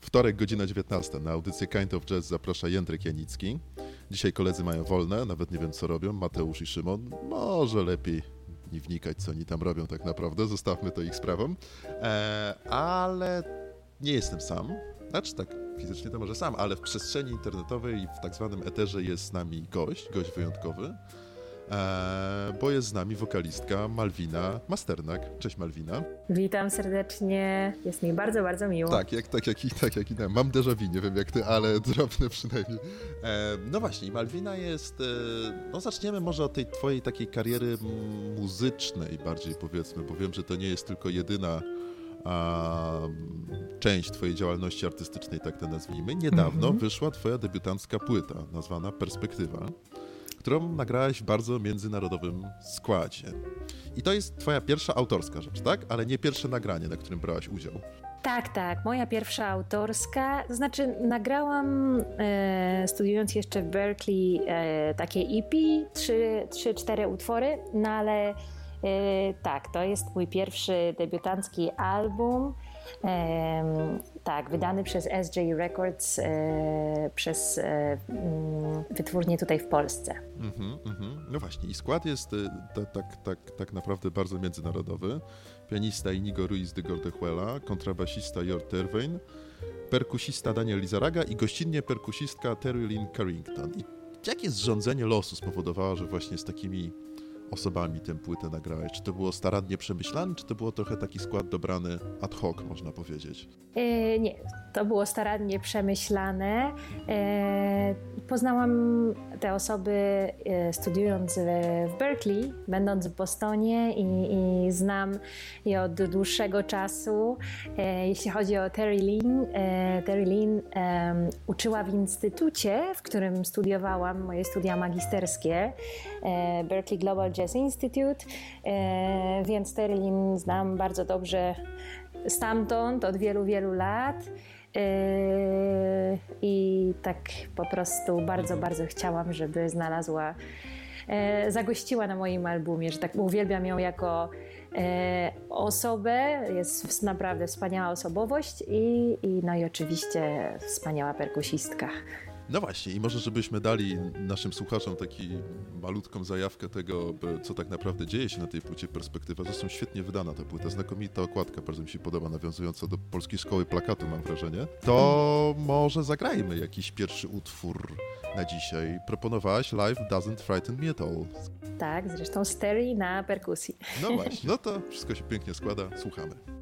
Wtorek, godzina 19. Na audycję Kind of Jazz zaprasza Jędrek Janicki. Dzisiaj koledzy mają wolne, nawet nie wiem co robią, Mateusz i Szymon. Może lepiej nie wnikać, co oni tam robią tak naprawdę, zostawmy to ich sprawą. E, ale nie jestem sam. Znaczy tak, fizycznie to może sam, ale w przestrzeni internetowej i w tak zwanym eterze jest z nami gość, gość wyjątkowy. E, bo jest z nami wokalistka Malwina Masternak. Cześć Malwina. Witam serdecznie, jest mi bardzo, bardzo miło. Tak, jak, tak, jak, tak jak i tak. Mam déjà vu, nie wiem jak ty, ale drobne przynajmniej. E, no właśnie, Malwina jest, e, no zaczniemy może od tej twojej takiej kariery muzycznej bardziej powiedzmy, bo wiem, że to nie jest tylko jedyna a, część twojej działalności artystycznej, tak to nazwijmy. Niedawno mm -hmm. wyszła twoja debiutancka płyta, nazwana Perspektywa którą nagrałaś w bardzo międzynarodowym składzie. I to jest twoja pierwsza autorska rzecz, tak? Ale nie pierwsze nagranie, na którym brałaś udział. Tak, tak. Moja pierwsza autorska, to znaczy nagrałam e, studiując jeszcze w Berkeley e, takie EP, trzy, trzy, cztery utwory, no ale e, tak, to jest mój pierwszy debiutancki album tak, wydany przez SJ Records e, przez e, mm, wytwórnię tutaj w Polsce. Mm -hmm, mm -hmm. No właśnie, i skład jest tak, tak, tak, tak naprawdę bardzo międzynarodowy. Pianista Inigo Ruiz de Gordejuela, kontrabasista Jort Terwein, perkusista Daniel Lizaraga i gościnnie perkusistka Terry Lynn Carrington. I jakie zrządzenie losu spowodowało, że właśnie z takimi osobami tę płytę nagrałeś? Czy to było starannie przemyślane, czy to było trochę taki skład dobrany ad hoc, można powiedzieć? E, nie, to było starannie przemyślane. E, poznałam te osoby e, studiując w Berkeley, będąc w Bostonie i, i znam je od dłuższego czasu. Jeśli chodzi o Terry Lynn, Terry Lynn uczyła w instytucie, w którym studiowałam moje studia magisterskie, Berkeley Global Jazz Institute, więc Terry Lynn znam bardzo dobrze stamtąd od wielu, wielu lat. Yy, I tak po prostu bardzo, bardzo chciałam, żeby znalazła, zagościła na moim albumie, że tak uwielbiam ją jako osobę, jest naprawdę wspaniała osobowość i, i no i oczywiście wspaniała perkusistka. No właśnie, i może żebyśmy dali naszym słuchaczom taki malutką zajawkę tego, co tak naprawdę dzieje się na tej płycie Perspektywa. Zresztą świetnie wydana ta płyta, znakomita okładka, bardzo mi się podoba, nawiązująca do polskiej szkoły plakatu, mam wrażenie. To może zagrajmy jakiś pierwszy utwór na dzisiaj. Proponowałaś Live Doesn't Frighten Me At All. Tak, zresztą stereo na perkusji. No właśnie, no to wszystko się pięknie składa, słuchamy.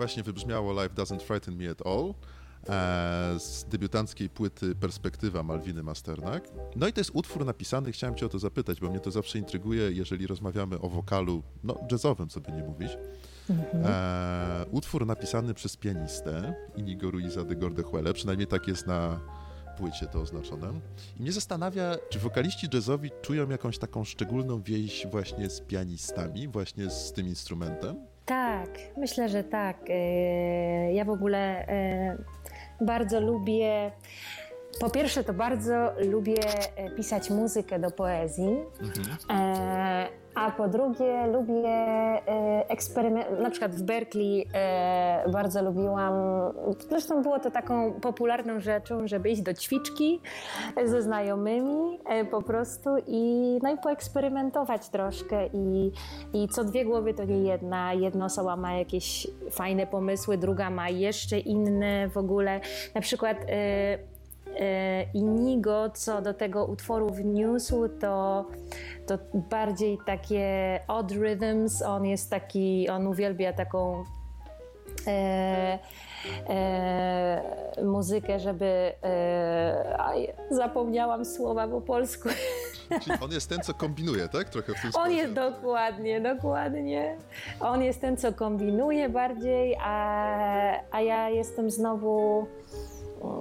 Właśnie wybrzmiało Life Doesn't Frighten Me At All e, z debiutanckiej płyty Perspektywa Malwiny Masternak. No i to jest utwór napisany, chciałem cię o to zapytać, bo mnie to zawsze intryguje, jeżeli rozmawiamy o wokalu, no jazzowym, co by nie mówić. Mhm. E, utwór napisany przez pianistę Inigo Ruiza de Gordejuele, przynajmniej tak jest na płycie to oznaczone. I mnie zastanawia, czy wokaliści jazzowi czują jakąś taką szczególną więź właśnie z pianistami, właśnie z tym instrumentem? Tak, myślę, że tak. E, ja w ogóle e, bardzo lubię. Po pierwsze, to bardzo lubię e, pisać muzykę do poezji. Mhm. A po drugie, lubię e, eksperyment. Na przykład w Berkeley e, bardzo lubiłam. Zresztą było to taką popularną rzeczą, żeby iść do ćwiczki ze znajomymi e, po prostu i, no i poeksperymentować troszkę. I, I co dwie głowy to nie jedna. Jedna osoba ma jakieś fajne pomysły, druga ma jeszcze inne w ogóle. Na przykład. Inigo co do tego utworu wniósł, to, to bardziej takie odd rhythms. On jest taki, on uwielbia taką e, e, muzykę, żeby. E, aj, zapomniałam słowa po polsku. Czyli on jest ten, co kombinuje, tak? Trochę w tym On jest dokładnie, dokładnie. On jest ten, co kombinuje bardziej, a, a ja jestem znowu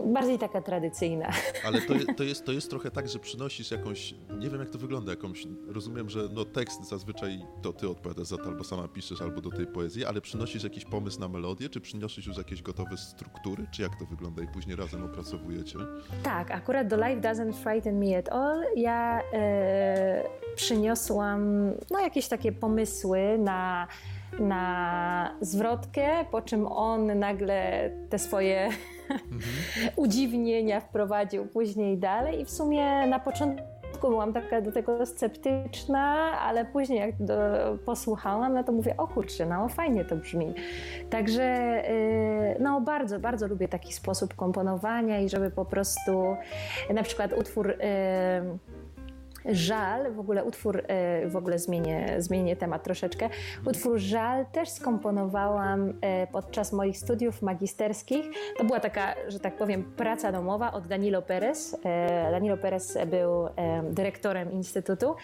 bardziej taka tradycyjna. Ale to, to, jest, to jest trochę tak, że przynosisz jakąś, nie wiem jak to wygląda, jakąś, rozumiem, że no tekst zazwyczaj to ty odpowiadasz za to, albo sama piszesz, albo do tej poezji, ale przynosisz jakiś pomysł na melodię, czy przynosisz już jakieś gotowe struktury, czy jak to wygląda i później razem opracowujecie? Tak, akurat do Life Doesn't Frighten Me At All ja e, przyniosłam no, jakieś takie pomysły na na zwrotkę, po czym on nagle te swoje mhm. udziwnienia wprowadził później dalej i w sumie na początku byłam taka do tego sceptyczna, ale później jak do, posłuchałam, no to mówię, o kurczę, no fajnie to brzmi. Także yy, no bardzo, bardzo lubię taki sposób komponowania i żeby po prostu na przykład utwór yy, Żal, w ogóle utwór, e, w ogóle zmienię, zmienię temat troszeczkę. Utwór Żal też skomponowałam e, podczas moich studiów magisterskich. To była taka, że tak powiem, praca domowa od Danilo Perez. E, Danilo Perez był dyrektorem instytutu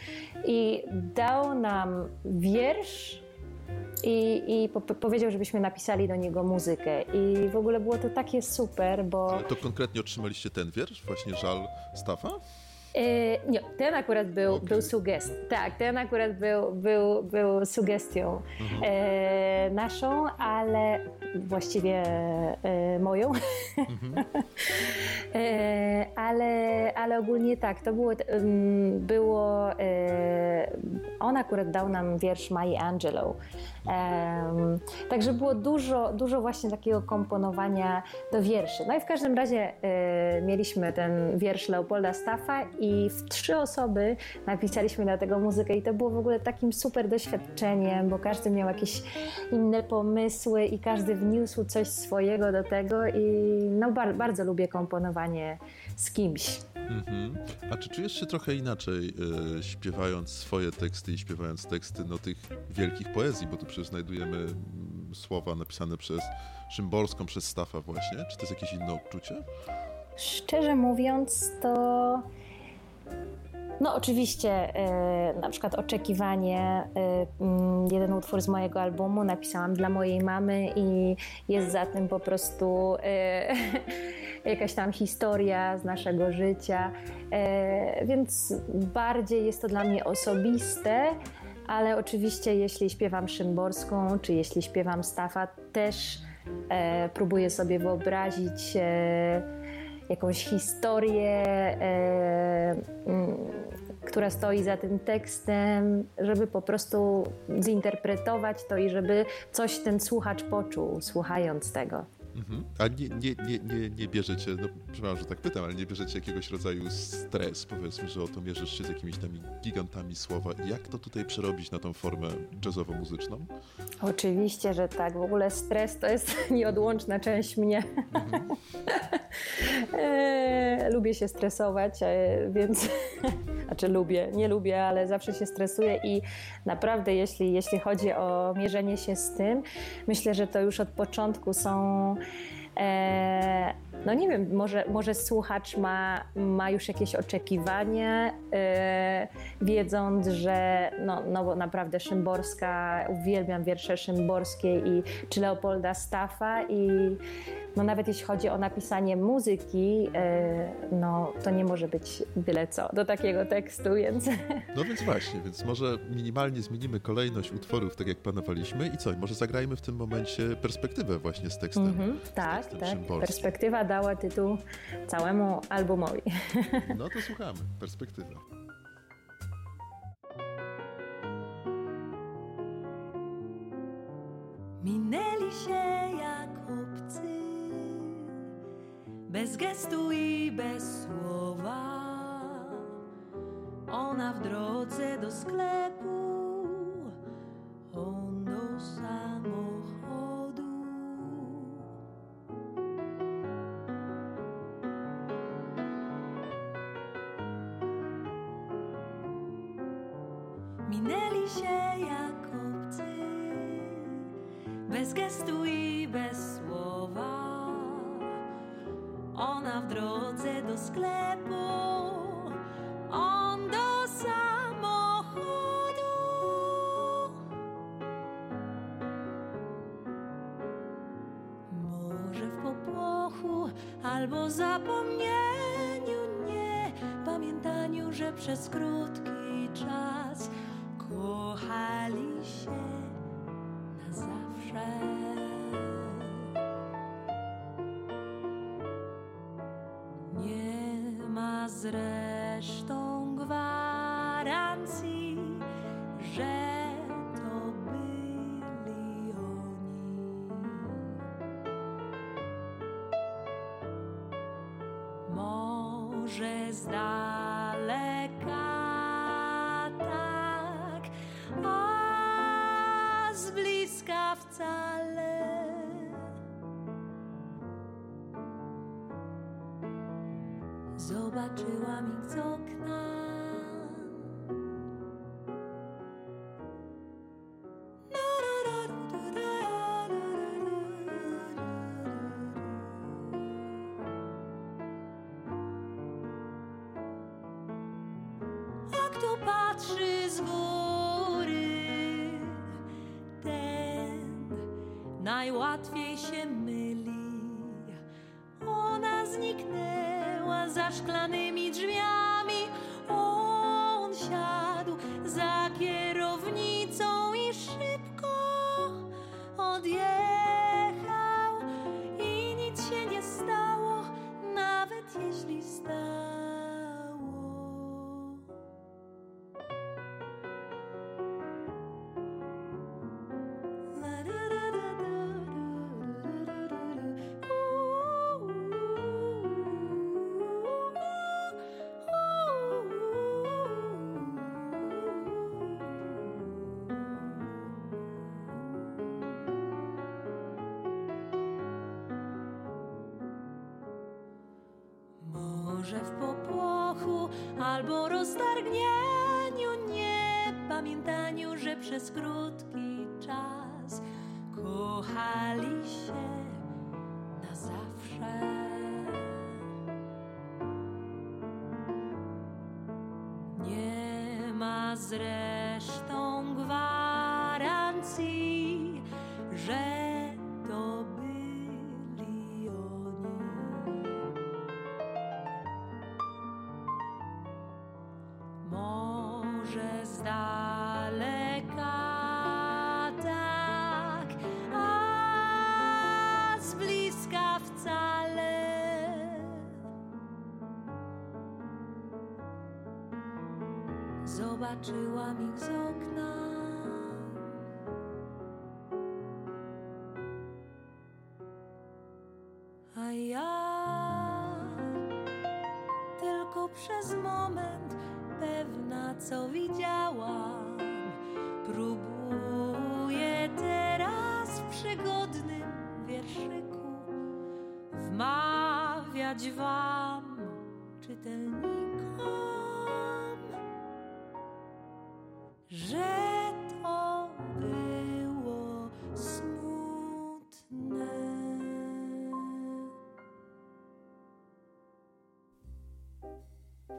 i dał nam wiersz i, i po, powiedział, żebyśmy napisali do niego muzykę. I w ogóle było to takie super, bo. Ale to konkretnie otrzymaliście ten wiersz, właśnie żal Stafa? E, nie, ten akurat był, okay. był sugest. Tak, ten akurat był, był, był sugestią mhm. e, naszą, ale właściwie e, moją. Mhm. e, ale, ale ogólnie tak, to było, było e, on akurat dał nam wiersz Mai Angelou. Także było dużo, dużo właśnie takiego komponowania do wierszy. No i w każdym razie e, mieliśmy ten wiersz Leopolda Staffa i w trzy osoby napisaliśmy na tego muzykę i to było w ogóle takim super doświadczeniem, bo każdy miał jakieś inne pomysły i każdy wniósł coś swojego do tego i no bar bardzo lubię komponowanie z kimś. Mhm. A czy czujesz się trochę inaczej e, śpiewając swoje teksty i śpiewając teksty no, tych wielkich poezji, bo tu przecież znajdujemy mm, słowa napisane przez Szymborską, przez Stafa właśnie. Czy to jest jakieś inne odczucie? Szczerze mówiąc, to no oczywiście, e, na przykład Oczekiwanie, e, mm, jeden utwór z mojego albumu napisałam dla mojej mamy i jest za tym po prostu e, jakaś tam historia z naszego życia, więc bardziej jest to dla mnie osobiste, ale oczywiście jeśli śpiewam Szymborską, czy jeśli śpiewam Stafa, też próbuję sobie wyobrazić jakąś historię, e, mm, która stoi za tym tekstem, żeby po prostu zinterpretować to i żeby coś ten słuchacz poczuł, słuchając tego. Mhm. A nie, nie, nie, nie, nie bierzecie, no przepraszam, że tak pytam, ale nie bierzecie jakiegoś rodzaju stres, powiedzmy, że oto mierzysz się z jakimiś tam gigantami słowa. Jak to tutaj przerobić na tą formę jazzowo-muzyczną? Oczywiście, że tak. W ogóle stres to jest nieodłączna część mnie. Mhm. e, lubię się stresować, e, więc Znaczy lubię, nie lubię, ale zawsze się stresuję i naprawdę jeśli, jeśli chodzi o mierzenie się z tym, myślę, że to już od początku są E, no nie wiem, może, może słuchacz ma, ma już jakieś oczekiwania, e, wiedząc, że no, no bo naprawdę Szymborska, uwielbiam wiersze szymborskie i czy Leopolda Staffa i no nawet jeśli chodzi o napisanie muzyki, e, no to nie może być byle co do takiego tekstu, więc... No więc właśnie, więc może minimalnie zmienimy kolejność utworów, tak jak planowaliśmy i co, może zagrajmy w tym momencie perspektywę właśnie z tekstem. Mm -hmm, tak, tak. Perspektywa dała tytuł całemu albumowi. No to słuchamy, perspektywa. Minęli się jak obcy bez gestu i bez słowa. Ona w drodze do sklepu, on do samochodu. Bez gestu i bez słowa. Ona w drodze do sklepu, on do samochodu. Może w popłochu albo zapomnieniu, nie pamiętaniu, że przez krótki czas kochali się zresztą gwarancji, że to byli oni. Może z zobaczyłam ich z okna. Przez krótki czas kochali się na zawsze. Nie ma zresztą gwarancji, że to byli oni. Może z Zobaczyłam ich z okna. A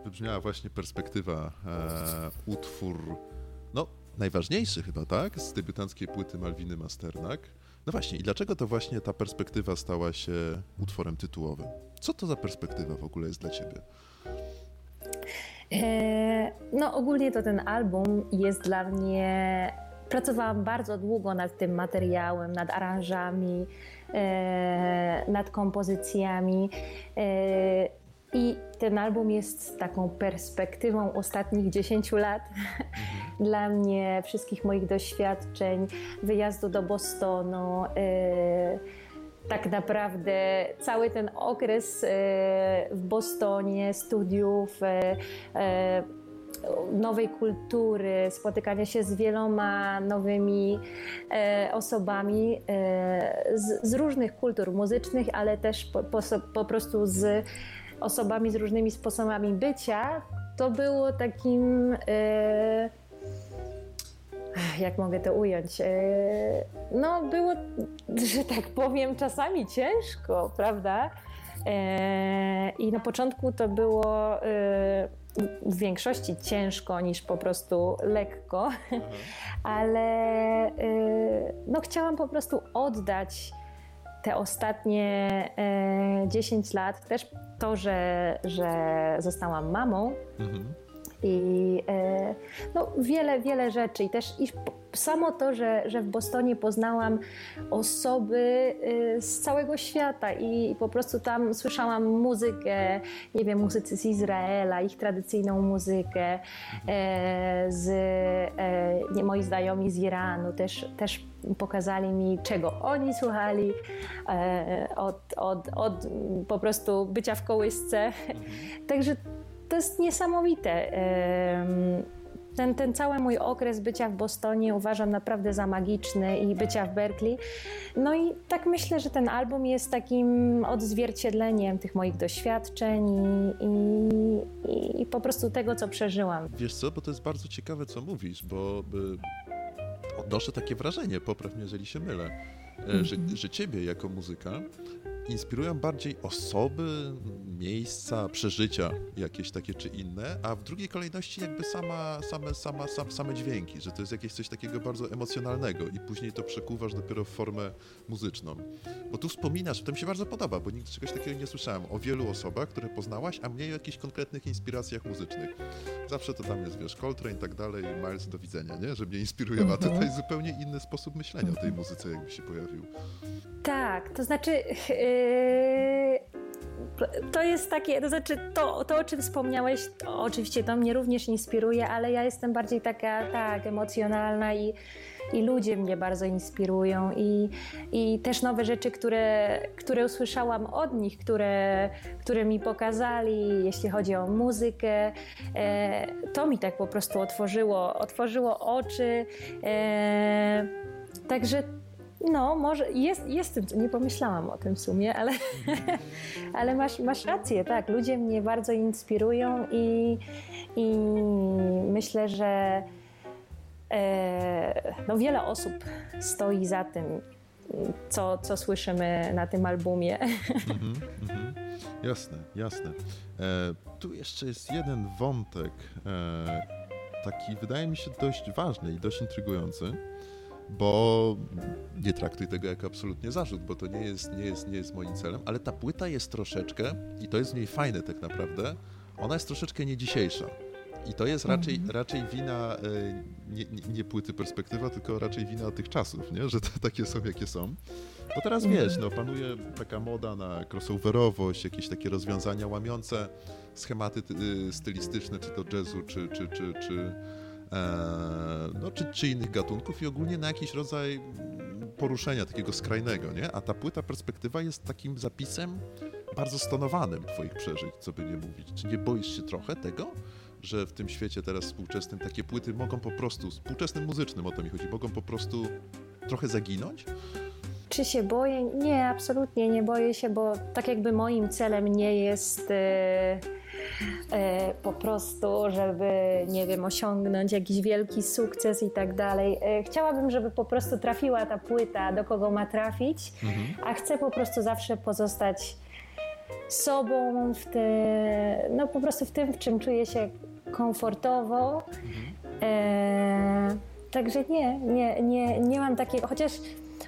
Wybrzmiała właśnie perspektywa, e, utwór, no najważniejszy chyba, tak? Z debiutanckiej płyty Malwiny Masternak. No właśnie, i dlaczego to właśnie ta perspektywa stała się utworem tytułowym? Co to za perspektywa w ogóle jest dla ciebie? E, no ogólnie to ten album jest dla mnie... Pracowałam bardzo długo nad tym materiałem, nad aranżami, e, nad kompozycjami. E, I ten album jest taką perspektywą ostatnich 10 lat dla mnie, wszystkich moich doświadczeń, wyjazdu do Bostonu. e, tak naprawdę cały ten okres e, w Bostonie, studiów, e, nowej kultury, spotykania się z wieloma nowymi e, osobami e, z, z różnych kultur muzycznych, ale też po, po, po prostu z osobami z różnymi sposobami bycia, to było takim. E, jak mogę to ująć? E, No, było, że tak powiem, czasami ciężko, prawda? E, I na początku to było w większości ciężko niż po prostu lekko, ale no, chciałam po prostu oddać te ostatnie e, 10 lat, też to, że, że zostałam mamą, Mhm. i e, no, wiele, wiele rzeczy. I też i samo to, że, że w Bostonie poznałam osoby e, z całego świata i, i po prostu tam słyszałam muzykę, nie wiem, muzycy z Izraela, ich tradycyjną muzykę, e, z e, nie, moi znajomi z Iranu też, też pokazali mi, czego oni słuchali e, od, od, od po prostu bycia w kołysce. Także to jest niesamowite. Ten, ten cały mój okres bycia w Bostonie uważam naprawdę za magiczny i bycia w Berkeley. No i tak myślę, że ten album jest takim odzwierciedleniem tych moich doświadczeń i, i, i po prostu tego, co przeżyłam. Wiesz co, bo to jest bardzo ciekawe, co mówisz, bo y, odnoszę takie wrażenie, popraw mnie, jeżeli się mylę, e, że, że ciebie jako muzyka inspirują bardziej osoby, miejsca, przeżycia jakieś takie czy inne, a w drugiej kolejności jakby sama, same, sama, sam, same dźwięki, że to jest jakieś coś takiego bardzo emocjonalnego i później to przekuwasz dopiero w formę muzyczną. Bo tu wspominasz, to mi się bardzo podoba, bo nigdy czegoś takiego nie słyszałem, o wielu osobach, które poznałaś, a mniej o jakichś konkretnych inspiracjach muzycznych. Zawsze to tam jest, wiesz, Coltrane i tak dalej, Miles do widzenia, nie? Że mnie inspiruje, a tutaj zupełnie inny sposób myślenia o tej muzyce jakby się pojawił. Tak, to znaczy. Yy, to jest takie, to znaczy to, to o czym wspomniałeś, to oczywiście to mnie również inspiruje, ale ja jestem bardziej taka, tak, emocjonalna i, i ludzie mnie bardzo inspirują i, i też nowe rzeczy, które, które usłyszałam od nich, które, które mi pokazali, jeśli chodzi o muzykę, e, to mi tak po prostu otworzyło, otworzyło oczy. E, także no, może jest, jest nie pomyślałam o tym w sumie, ale, ale masz, masz rację, tak. Ludzie mnie bardzo inspirują i, i myślę, że e, no, wiele osób stoi za tym, co, co słyszymy na tym albumie. Mhm, mhm. Jasne, jasne. E, tu jeszcze jest jeden wątek, e, taki wydaje mi się dość ważny i dość intrygujący, bo nie traktuj tego jako absolutnie zarzut, bo to nie jest, nie jest, nie jest moim celem, ale ta płyta jest troszeczkę, i to jest w niej fajne tak naprawdę, ona jest troszeczkę nie dzisiejsza. I to jest raczej, raczej wina e, nie, nie, nie płyty perspektywa, tylko raczej wina tych czasów, nie? że to takie są, jakie są. Bo teraz wiesz, no, panuje taka moda na crossoverowość, jakieś takie rozwiązania łamiące schematy y, stylistyczne, czy to jazzu, czy, czy, czy, czy, e, no, czy, czy innych gatunków i ogólnie na jakiś rodzaj poruszenia takiego skrajnego, nie? A ta płyta perspektywa jest takim zapisem bardzo stonowanym twoich przeżyć, co by nie mówić. Czy nie boisz się trochę tego, że w tym świecie teraz współczesnym takie płyty mogą po prostu, współczesnym muzycznym o to mi chodzi, mogą po prostu trochę zaginąć? Czy się boję? Nie, absolutnie nie boję się, bo tak jakby moim celem nie jest. e, e, po prostu, żeby, nie wiem, osiągnąć jakiś wielki sukces i tak dalej. E, chciałabym, żeby po prostu trafiła ta płyta, do kogo ma trafić, a chcę po prostu zawsze pozostać sobą w te, no po prostu w tym, w czym czuję się komfortowo. E, także nie, nie, nie, nie mam takiego, chociaż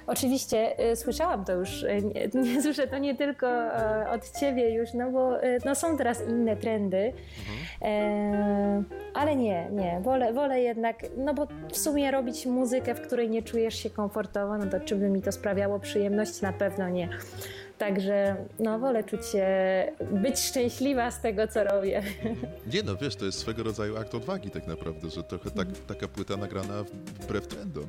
oczywiście y, słyszałam to już, y, nie, słyszę to nie tylko e, od ciebie już, no bo y, no są teraz inne trendy, e, ale nie, nie, wolę, wolę jednak, no bo w sumie robić muzykę, w której nie czujesz się komfortowo, no to czy by mi to sprawiało przyjemność? Na pewno nie. Także no, wolę czuć się, być szczęśliwa z tego, co robię. Nie no, wiesz, to jest swego rodzaju akt odwagi tak naprawdę, że trochę tak, taka płyta nagrana wbrew trendom.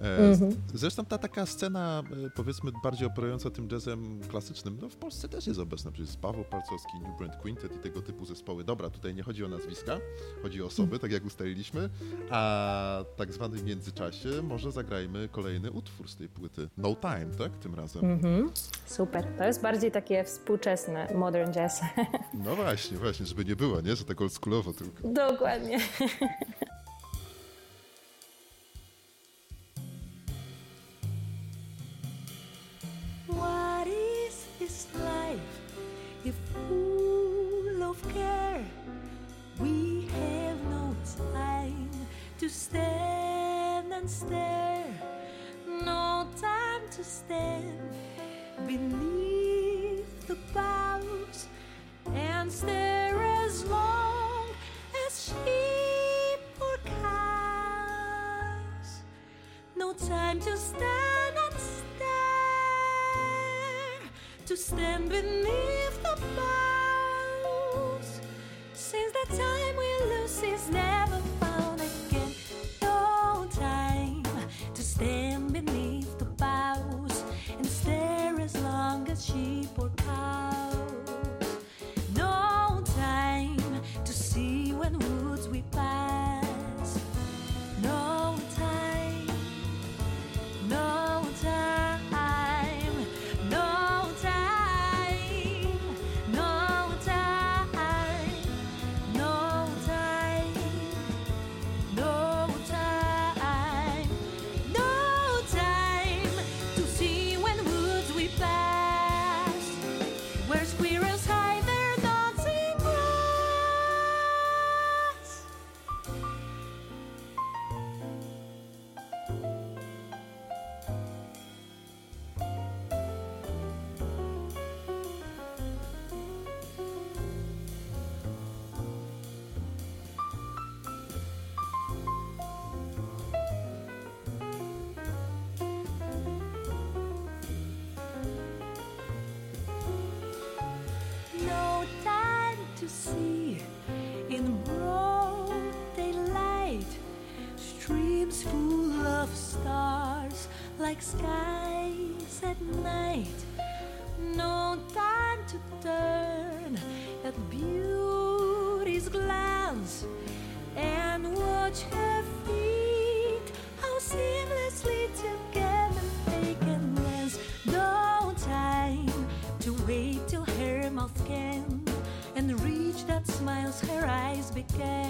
E, z- Zresztą ta taka scena, e, powiedzmy, bardziej operująca tym jazzem klasycznym, no w Polsce też jest obecna. Przecież Paweł Palcowski, New Brand Quintet i tego typu zespoły. Dobra, tutaj nie chodzi o nazwiska, chodzi o osoby, tak jak ustaliliśmy, a tak zwanym międzyczasie może zagrajmy kolejny utwór z tej płyty. No Time, tak? Tym razem. Mhm. Super. To jest bardziej takie współczesne, modern jazz. No właśnie, właśnie, żeby nie było, nie? Że tak oldschoolowo tylko. Dokładnie. What is this life if full of care? We have no time to stand and stare, no time to stand beneath the boughs and stare as long as sheep or cows. No time to stand to stand beneath the boughs. Since the time we lose is never in broad daylight streams full of stars like skies at night. No time to turn at beauty's glance and watch her again.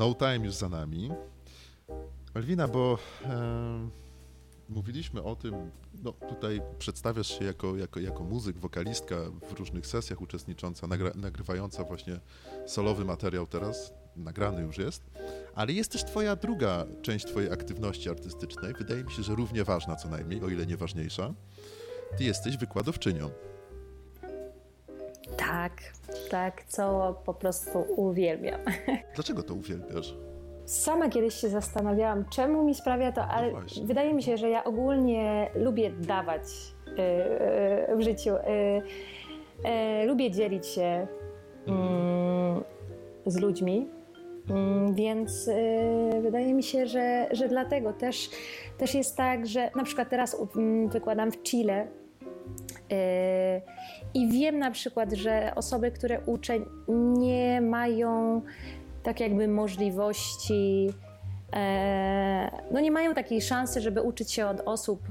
No Time już za nami. Malwina, bo mówiliśmy o tym, no tutaj przedstawiasz się jako, jako, jako muzyk, wokalistka w różnych sesjach uczestnicząca, nagra, nagrywająca właśnie solowy materiał teraz, nagrany już jest, ale jest też twoja druga część twojej aktywności artystycznej, wydaje mi się, że równie ważna co najmniej, o ile nie ważniejsza. Ty jesteś wykładowczynią. Tak, tak, co po prostu uwielbiam. Dlaczego to uwielbiasz? Sama kiedyś się zastanawiałam, czemu mi sprawia to, ale no wydaje mi się, że ja ogólnie lubię dawać yy, yy, w życiu. Yy, lubię dzielić się mm, z ludźmi, mm, więc y, wydaje mi się, że, że dlatego też, też jest tak, że na przykład teraz mm, wykładam w Chile. Y, I wiem na przykład, że osoby, które uczę, nie mają tak jakby możliwości, e, no nie mają takiej szansy, żeby uczyć się od osób,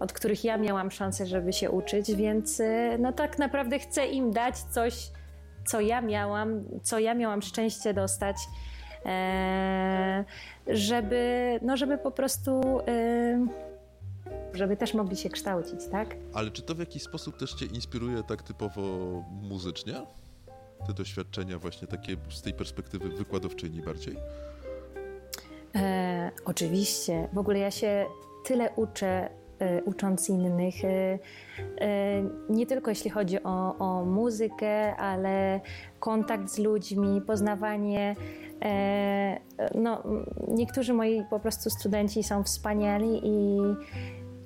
od których ja miałam szansę, żeby się uczyć, więc e, no tak naprawdę chcę im dać coś, co ja miałam, co ja miałam szczęście dostać, e, żeby, no żeby po prostu żeby też mogli się kształcić, tak? Ale czy to w jakiś sposób też Cię inspiruje tak typowo muzycznie? te doświadczenia właśnie takie z tej perspektywy wykładowczyni bardziej? E, oczywiście. W ogóle ja się tyle uczę, e, ucząc innych. E, e nie tylko jeśli chodzi o, o muzykę, ale kontakt z ludźmi, poznawanie. No, niektórzy moi po prostu studenci są wspaniali i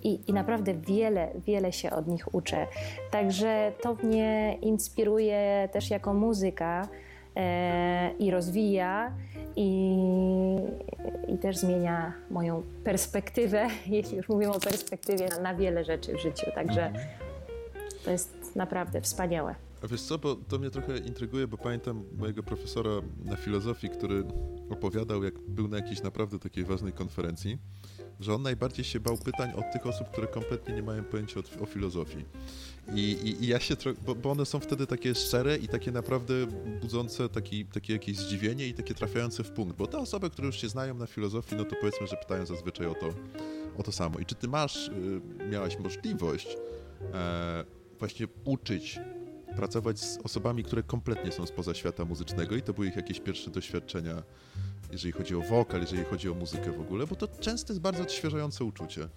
i, i naprawdę wiele, wiele się od nich uczę. Także to mnie inspiruje też jako muzyka e, i rozwija i, i też zmienia moją perspektywę, jeśli już mówimy o perspektywie, na, na wiele rzeczy w życiu. Także mhm. to jest naprawdę wspaniałe. A wiesz co, bo to mnie trochę intryguje, bo pamiętam mojego profesora na filozofii, który opowiadał, jak był na jakiejś naprawdę takiej ważnej konferencji że on najbardziej się bał pytań od tych osób, które kompletnie nie mają pojęcia o, o filozofii. I, i, I, ja się, bo, bo, one są wtedy takie szczere i takie naprawdę budzące taki, takie jakieś zdziwienie i takie trafiające w punkt, bo te osoby, które już się znają na filozofii, no to powiedzmy, że pytają zazwyczaj o to, o to samo. I czy ty masz, y, miałaś możliwość e, właśnie uczyć pracować z osobami, które kompletnie są spoza świata muzycznego i to były ich jakieś pierwsze doświadczenia jeżeli chodzi o wokal, jeżeli chodzi o muzykę w ogóle, bo to często jest bardzo odświeżające uczucie.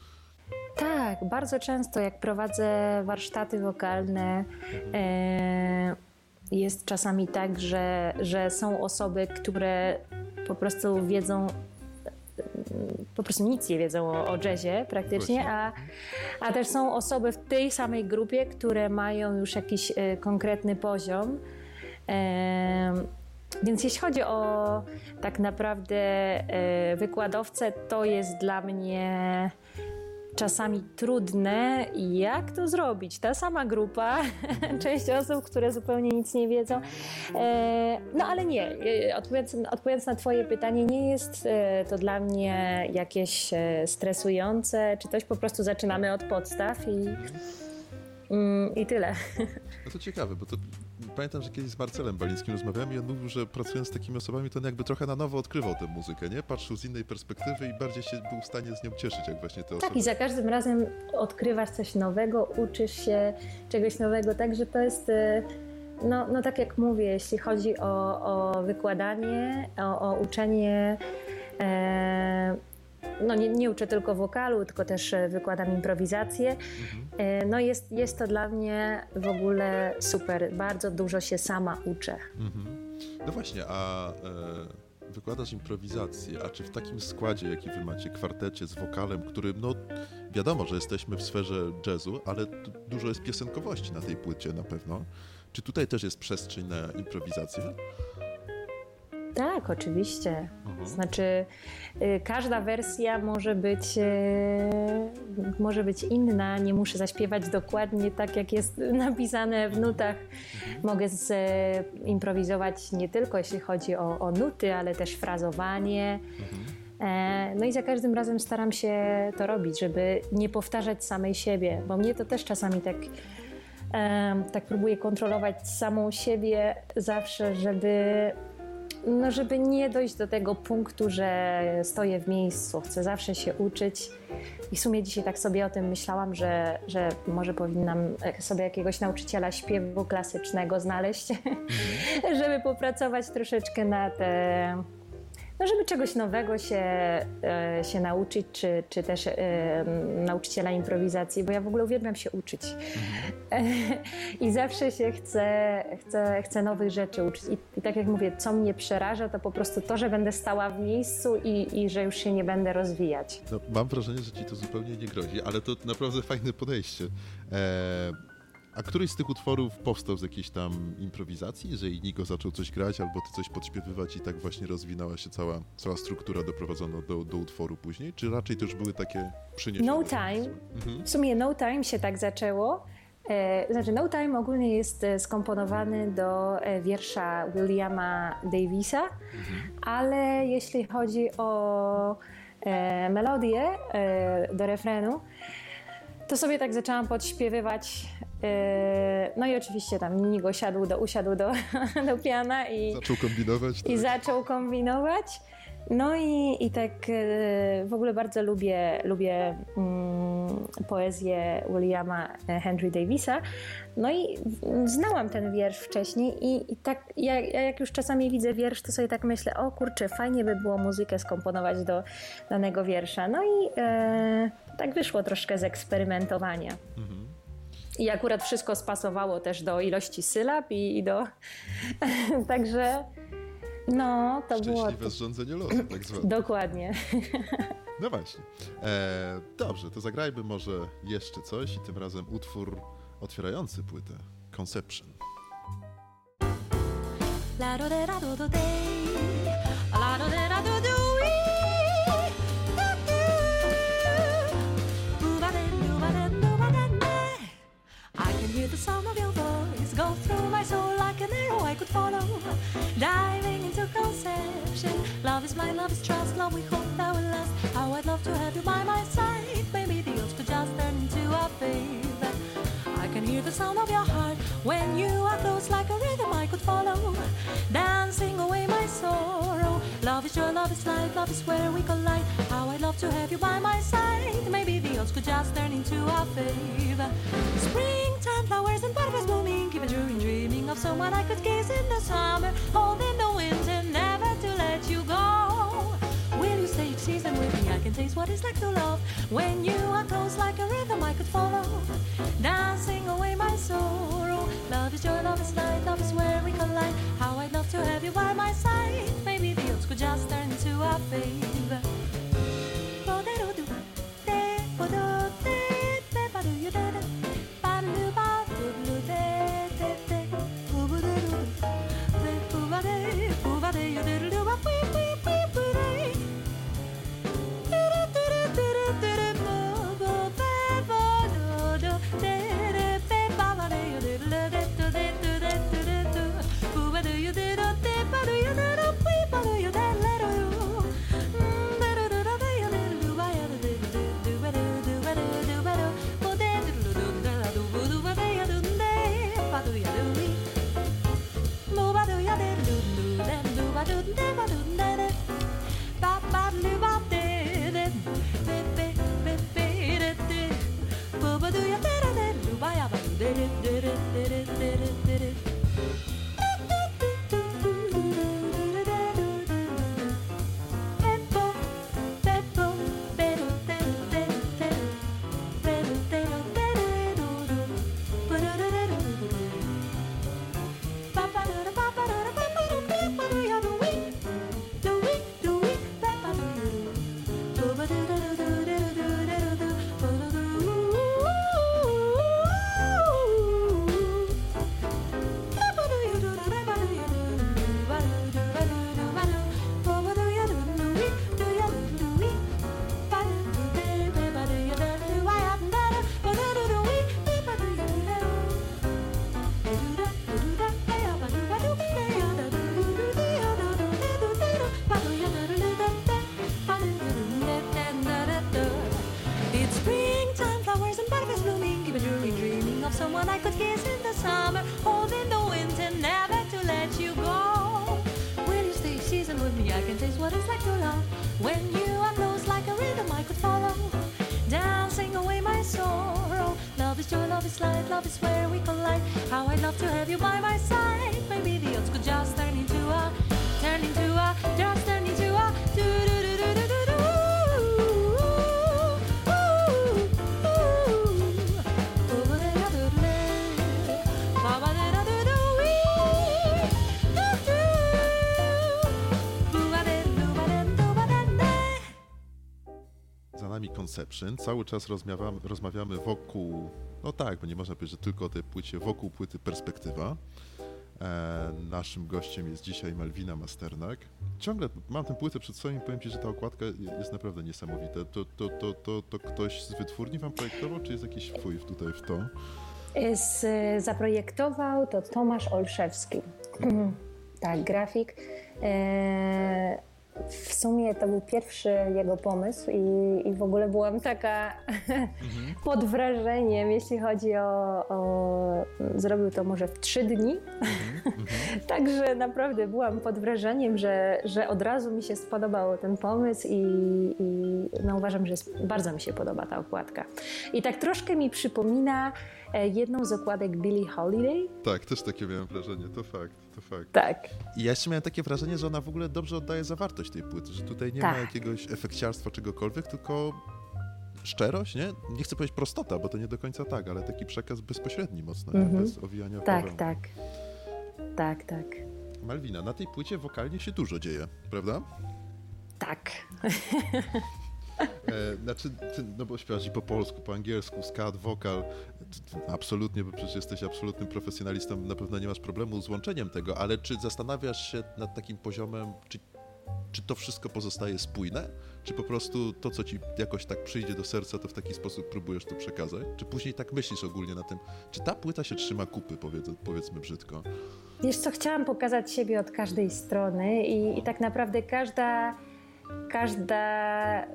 Tak, bardzo często jak prowadzę warsztaty wokalne, e, jest czasami tak, że, że są osoby, które po prostu wiedzą po prostu nic nie wiedzą o, o jazzie praktycznie, a, a też są osoby w tej samej grupie, które mają już jakiś e, konkretny poziom. E, więc jeśli chodzi o tak naprawdę e, wykładowcę, to jest dla mnie czasami trudne, jak to zrobić. Ta sama grupa, część osób, które zupełnie nic nie wiedzą. E, no ale nie, e, odpowiadając, na Twoje pytanie, nie jest to dla mnie jakieś stresujące, czy coś, po prostu zaczynamy od podstaw i, mm, i tyle. No to ciekawe, bo to pamiętam, że kiedyś z Marcelem Balińskim rozmawiałem i on mówił, że pracując z takimi osobami, to on jakby trochę na nowo odkrywał tę muzykę, nie? Patrzył z innej perspektywy i bardziej się był w stanie z nią cieszyć, jak właśnie te osoby. Tak, i za każdym razem odkrywasz coś nowego, uczysz się czegoś nowego, także to jest... Y, no, no tak jak mówię, jeśli chodzi o, o wykładanie, o, o uczenie e, no nie, nie, uczę tylko wokalu, tylko też e, wykładam improwizację. Mhm. No jest, jest to dla mnie w ogóle super. Bardzo dużo się sama uczę. Mhm. No właśnie, a e, wykładasz improwizację, a czy w takim składzie, jaki wy macie, kwartecie z wokalem, który, no wiadomo, że jesteśmy w sferze jazzu, ale dużo jest piosenkowości na tej płycie na pewno. Czy tutaj też jest przestrzeń na improwizację? Tak, oczywiście. Mhm. Znaczy, y, każda wersja może być, y, może być inna. Nie muszę zaśpiewać dokładnie tak, jak jest napisane w nutach. Mhm. Mogę improwizować nie tylko jeśli chodzi o, o nuty, ale też frazowanie. Mhm. E, no i za każdym razem staram się to robić, żeby nie powtarzać samej siebie, bo mnie to też czasami tak, tak próbuję kontrolować samą siebie zawsze, żeby no żeby nie dojść do tego punktu, że stoję w miejscu, chcę zawsze się uczyć. I w sumie dzisiaj tak sobie o tym myślałam, że, że może powinnam sobie jakiegoś nauczyciela śpiewu klasycznego znaleźć, żeby popracować troszeczkę nad no żeby czegoś nowego się, e, się nauczyć, czy, czy też e, nauczyciela improwizacji, bo ja w ogóle uwielbiam się uczyć. Mhm. I zawsze się chcę, chcę, chcę nowych rzeczy uczyć. I, I, tak jak mówię, co mnie przeraża, to po prostu to, że będę stała w miejscu i, i że już się nie będę rozwijać. No, mam wrażenie, że ci to zupełnie nie grozi, ale to naprawdę fajne podejście. E a któryś z tych utworów powstał z jakiejś tam improwizacji, że Inigo zaczął coś grać, albo ty coś podśpiewywać i tak właśnie rozwinęła się cała, cała struktura doprowadzona do, do utworu później? Czy raczej to już były takie przyniesione? No Time. Mhm. W sumie No Time się tak zaczęło. E, znaczy, No Time ogólnie jest e, skomponowany do e, wiersza Williama Davisa, mhm. ale jeśli chodzi o melodię do refrenu, to sobie tak zaczęłam podśpiewywać Yy, no i oczywiście tam Nigo siadł do, usiadł do, do piana i zaczął kombinować. I tak. zaczął kombinować. No i, i tak yy, w ogóle bardzo lubię, lubię mm, poezję Williama Henry Davisa. No i znałam ten wiersz wcześniej i, i tak ja, jak już czasami widzę wiersz, to sobie tak myślę, o kurczę, fajnie by było muzykę skomponować do danego wiersza. No i yy, tak wyszło troszkę z eksperymentowania. Mhm. I akurat wszystko spasowało też do ilości sylab i, i do. Także. No, to Szczęśliwe było. Szczęśliwe zrządzenie losu, tak zwane. Dokładnie. No właśnie. E, dobrze, to zagrajmy może jeszcze coś i tym razem utwór otwierający płytę Conception. La do de do do de, la do de do do. Hear the sound of your voice go through my soul like an arrow I could follow. Diving into conception. Love is blind, love is trust, love we hope that will last. How I'd love to have you by my side. Maybe the odds could just turn into a favor. I can hear the sound of your heart when you are close like a rhythm I could follow. Dancing away my sorrow. Love is joy, love is life, love is where we collide. How I'd love to have you by my side. Maybe the odds could just turn into a favor. Springtime flowers and butterflies blooming, keep a dreaming, of someone I could kiss in the summer, holding the winter, never Season with me? I can taste what it's like to love. When you are close like a rhythm I could follow, dancing away my sorrow. Love is joy, love is light, love is where we collide. How I'd love to have you by my did it, did it. Cały czas rozmawiamy, rozmawiamy wokół, no tak, bo nie można powiedzieć, że tylko o tej płycie, wokół płyty Perspektywa. E, naszym gościem jest dzisiaj Malwina Masternak. Ciągle mam tę płytę przed sobą i powiem Ci, że ta okładka jest naprawdę niesamowita. To, to, to, to, to ktoś z wytwórni Wam projektował, czy jest jakiś wpływ tutaj w to? Z, zaprojektował to Tomasz Olszewski. tak, grafik. E, w sumie to był pierwszy jego pomysł i, i w ogóle byłam taka pod wrażeniem, jeśli chodzi o, o... Zrobił to może w trzy dni. Także naprawdę byłam pod wrażeniem, że, że od razu mi się spodobał ten pomysł i, i no uważam, że jest, bardzo mi się podoba ta okładka. I tak troszkę mi przypomina e, jedną z okładek Billie Holiday. Tak, też takie miałem wrażenie, to fakt, to fakt. Tak. I ja jeszcze miałem takie wrażenie, że ona w ogóle dobrze oddaje zawartość tej płyty, że tutaj nie ma Tak. jakiegoś efekciarstwa czegokolwiek, tylko szczerość, nie? Nie chcę powiedzieć prostota, bo to nie do końca tak, ale taki przekaz bezpośredni mocno, nie? Mhm. bez owijania Tak, bawełnę. tak. Tak, tak. Malwina, na tej płycie wokalnie się dużo dzieje, prawda? Tak. E, znaczy, ty, no bo śpiewasz i po polsku, po angielsku, skat, wokal. Absolutnie, bo przecież jesteś absolutnym profesjonalistą, na pewno nie masz problemu z łączeniem tego, ale czy zastanawiasz się nad takim poziomem, czy, czy to wszystko pozostaje spójne? Czy po prostu to, co ci jakoś tak przyjdzie do serca, to w taki sposób próbujesz to przekazać? Czy później tak myślisz ogólnie na tym, czy ta płyta się trzyma kupy, powiedz, powiedzmy brzydko? Wiesz co, chciałam pokazać siebie od każdej strony i, i tak naprawdę każda, każda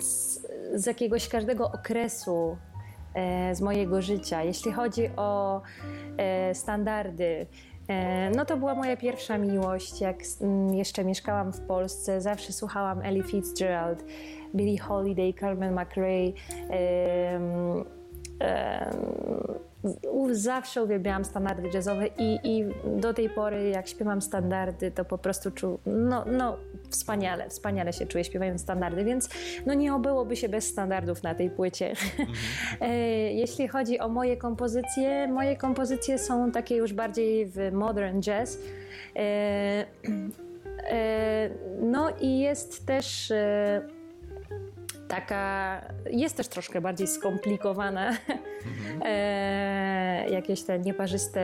z, z jakiegoś każdego okresu e, z mojego życia, jeśli chodzi o e, standardy, e, no to była moja pierwsza miłość, jak s- m, jeszcze mieszkałam w Polsce, zawsze słuchałam Ellie Fitzgerald, Billie Holiday, Carmen McRae, em, em, u- zawsze uwielbiałam standardy jazzowe i, i do tej pory jak śpiewam standardy, to po prostu czu, no, no wspaniale, wspaniale się czuję śpiewając standardy, więc no nie obyłoby się bez standardów na tej płycie. E, Jeśli chodzi o moje kompozycje, moje kompozycje są takie już bardziej w modern jazz. E, e, No i jest też taka, jest też troszkę bardziej skomplikowana. E, jakieś te nieparzyste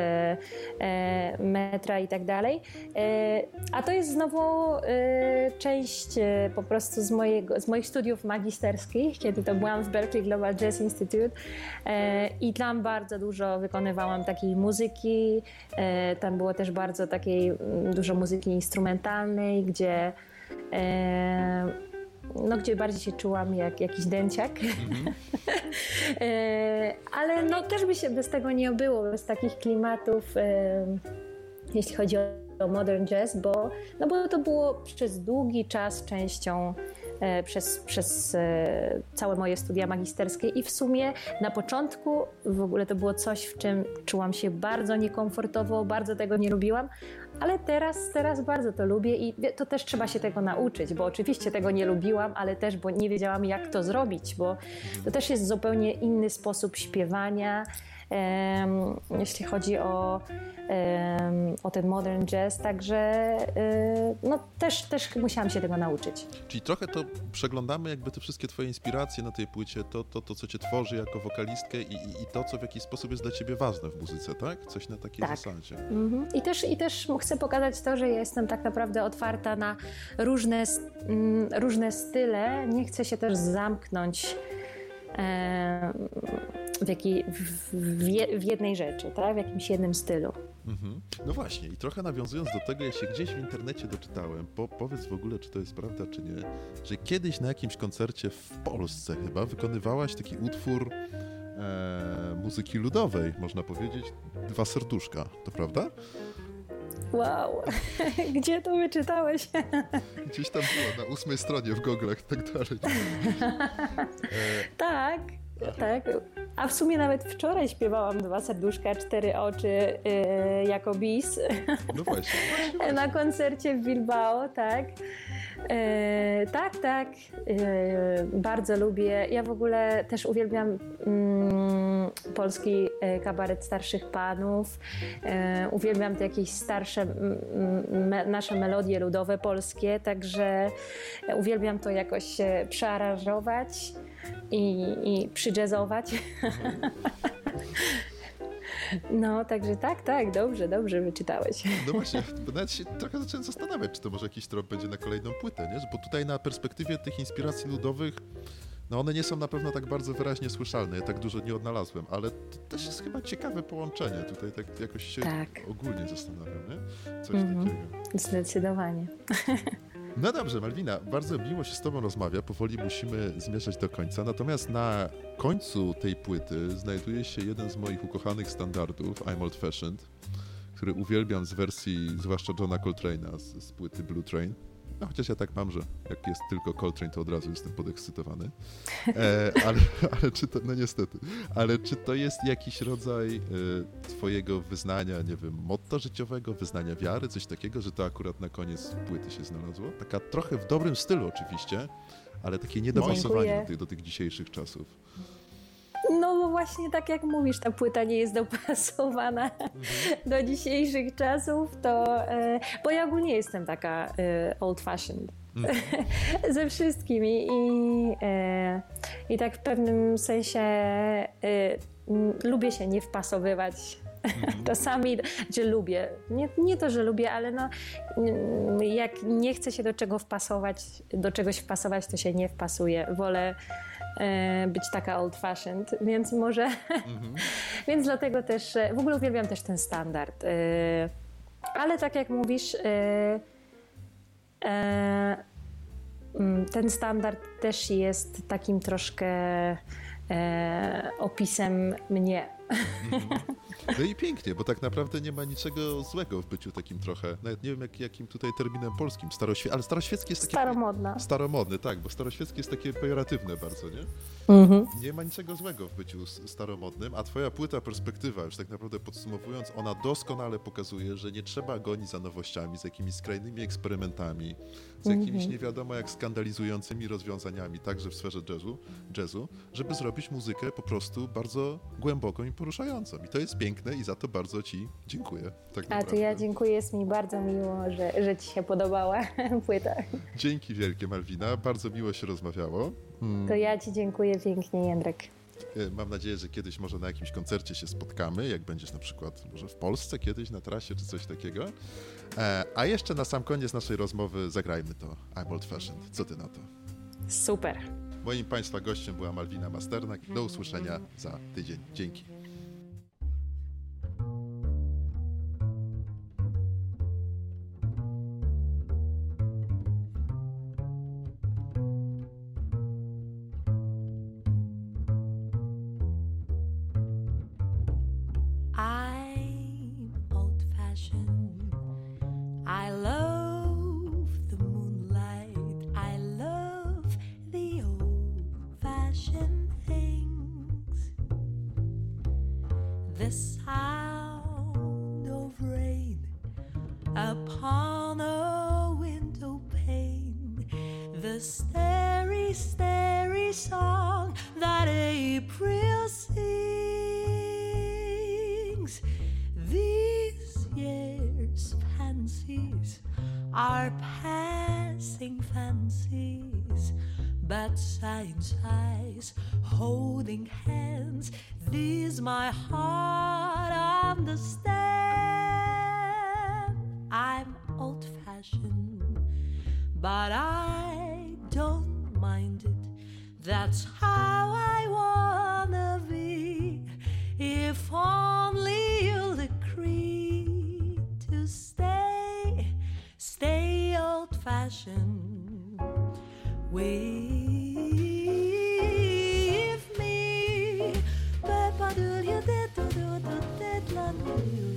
e, metra i tak dalej. E, a to jest znowu e, część e, po prostu z, mojego, z moich studiów magisterskich, kiedy to byłam w Berkeley Global Jazz Institute e, i tam bardzo dużo wykonywałam takiej muzyki. Tam było też bardzo takiej dużo muzyki instrumentalnej, gdzie no, gdzie bardziej się czułam jak jakiś dęciak. E, Ale no, też by się bez tego nie obyło, bez takich klimatów, e, jeśli chodzi o modern jazz, bo, no bo to było przez długi czas częścią e, przez, przez całe moje studia magisterskie i w sumie na początku w ogóle to było coś, w czym czułam się bardzo niekomfortowo, bardzo tego nie lubiłam, ale teraz, teraz bardzo to lubię i to też trzeba się tego nauczyć, bo oczywiście tego nie lubiłam, ale też, bo nie wiedziałam jak to zrobić, bo to też jest zupełnie inny sposób śpiewania, jeśli chodzi o, o ten modern jazz, także e, no, też, też musiałam się tego nauczyć. Czyli trochę to przeglądamy jakby te wszystkie twoje inspiracje na tej płycie, to, to, to co cię tworzy jako wokalistkę i, i, i to, co w jakiś sposób jest dla ciebie ważne w muzyce, tak? Coś na takiej Tak. zasadzie. Mhm. I, też, I też chcę pokazać to, że ja jestem tak naprawdę otwarta na różne, mm, różne style. Nie chcę się też zamknąć w, jakiej, w, w, je- w jednej rzeczy, tak? w jakimś jednym stylu. Mhm. No właśnie, i trochę nawiązując do tego, ja się gdzieś w internecie doczytałem, po, powiedz w ogóle, czy to jest prawda, czy nie, że kiedyś na jakimś koncercie w Polsce chyba wykonywałaś taki utwór e, muzyki ludowej, można powiedzieć, Dwa serduszka, to prawda? Wow, gdzie to wyczytałeś? Gdzieś tam było, na ósmej stronie w goglach i tak dalej. tak, tak. A w sumie nawet wczoraj śpiewałam dwa serduszka, cztery oczy yy, jako bis No właśnie. właśnie, na koncercie w Bilbao, tak. E, tak, tak. E, bardzo lubię. Ja w ogóle też uwielbiam mm, polski e, kabaret starszych panów. E, uwielbiam te jakieś starsze m, m, nasze melodie ludowe polskie, także uwielbiam to jakoś e, przearanżować i, i przyjazzować. No, także tak, tak, dobrze, dobrze wyczytałeś. No właśnie, nawet się trochę zacząłem zastanawiać, czy to może jakiś trop będzie na kolejną płytę, nie? Bo tutaj na perspektywie tych inspiracji ludowych, no one nie są na pewno tak bardzo wyraźnie słyszalne, ja tak dużo nie odnalazłem, ale to też jest chyba ciekawe połączenie, tutaj tak jakoś się Tak. ogólnie zastanawiam, nie? Coś Mhm. takiego. Zdecydowanie. No dobrze, Malwina, bardzo miło się z Tobą rozmawia. Powoli musimy zmierzać do końca. Natomiast na końcu tej płyty znajduje się jeden z moich ukochanych standardów, I'm Old Fashioned, który uwielbiam z wersji zwłaszcza Johna Coltrane'a z, z płyty Blue Train. No chociaż ja tak mam, że jak jest tylko Coltrane, to od razu jestem podekscytowany. E, ale, ale czy to, no niestety, ale czy to jest jakiś rodzaj e, twojego wyznania, nie wiem, motto życiowego, wyznania wiary, coś takiego, że to akurat na koniec płyty się znalazło? Taka trochę w dobrym stylu oczywiście, ale takie niedopasowanie do tych, do tych dzisiejszych czasów. No bo właśnie tak jak mówisz, ta płyta nie jest dopasowana do dzisiejszych czasów, to e, bo ja ogólnie jestem taka e, old fashioned ze wszystkimi i, e, i tak w pewnym sensie lubię się nie wpasowywać. Czasami, że lubię, nie, nie to, że lubię, ale no, mm, jak nie chcę się do czego wpasować, do czegoś wpasować, to się nie wpasuje. Wolę być taka old fashioned, więc może, więc dlatego też, e, w ogóle uwielbiam też ten standard. E, ale tak jak mówisz, e, e, mm, ten standard też jest takim troszkę e, opisem mnie. No i pięknie, bo tak naprawdę nie ma niczego złego w byciu takim trochę, nawet nie wiem jak, jakim tutaj terminem polskim, staroświe- ale staroświecki jest takie... Staromodna. Staromodny, tak, bo staroświeckie jest takie pejoratywne bardzo, nie? Nie ma niczego złego w byciu staromodnym, a twoja płyta Perspektywa, już tak naprawdę podsumowując, ona doskonale pokazuje, że nie trzeba gonić za nowościami, z jakimiś skrajnymi eksperymentami, z jakimiś nie wiadomo jak skandalizującymi rozwiązaniami, także w sferze jazzu, jazzu, żeby zrobić muzykę po prostu bardzo głęboką i poruszającą. I to jest piękne i za to bardzo ci dziękuję. Tak A to ja dziękuję, jest mi bardzo miło, że, że Ci się podobała płyta. Dzięki wielkie Malwina, bardzo miło się rozmawiało. Mm. To ja Ci dziękuję pięknie, Jędrek. E, Mam nadzieję, że kiedyś może na jakimś koncercie się spotkamy, jak będziesz na przykład może w Polsce kiedyś na trasie czy coś takiego. E, a jeszcze na sam koniec naszej rozmowy zagrajmy to I'm Old Fashioned. Co ty na to? Super. Moim Państwa gościem była Malwina Masternak. Do usłyszenia za tydzień. Dzięki. Are passing fancies, but science eyes holding hands. These my heart understand. I'm old fashioned, but I don't mind it. That's how I wanna be. If only you'll agree stay old fashioned with me. Ba-ba-do-ya-da-do-do-do-da-da-do-do.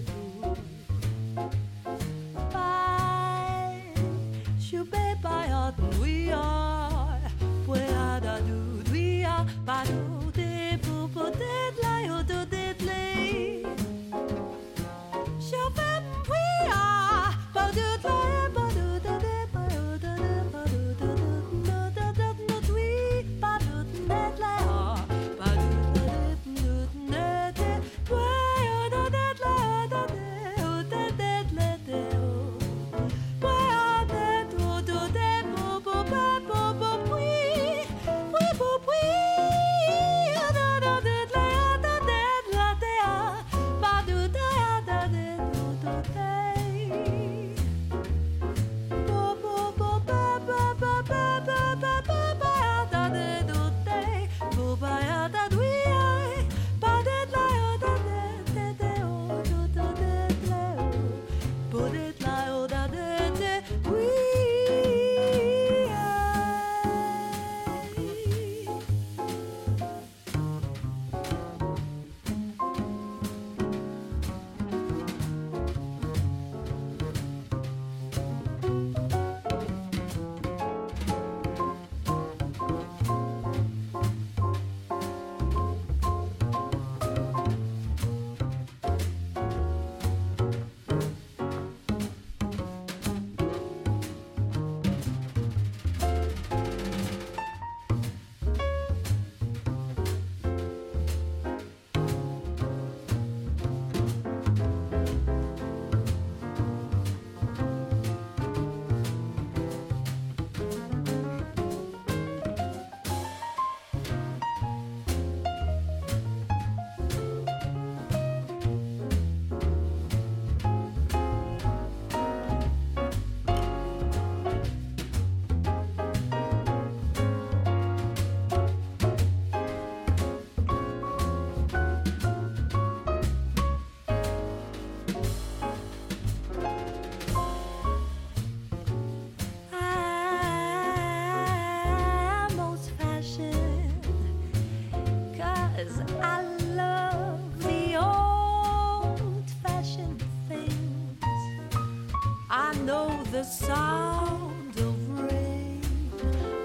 The sound of rain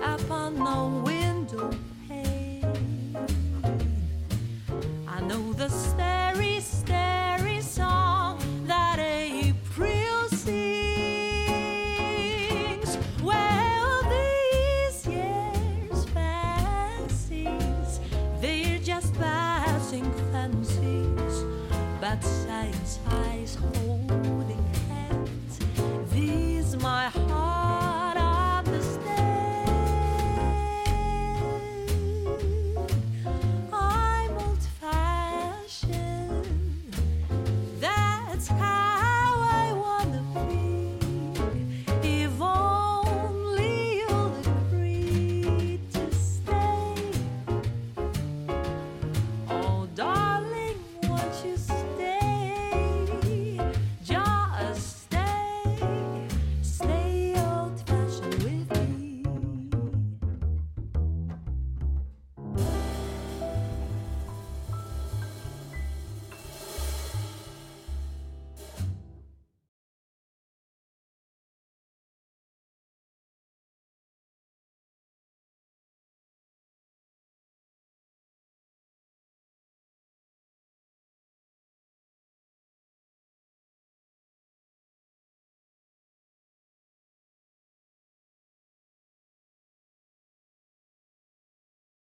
upon the window pane. I know the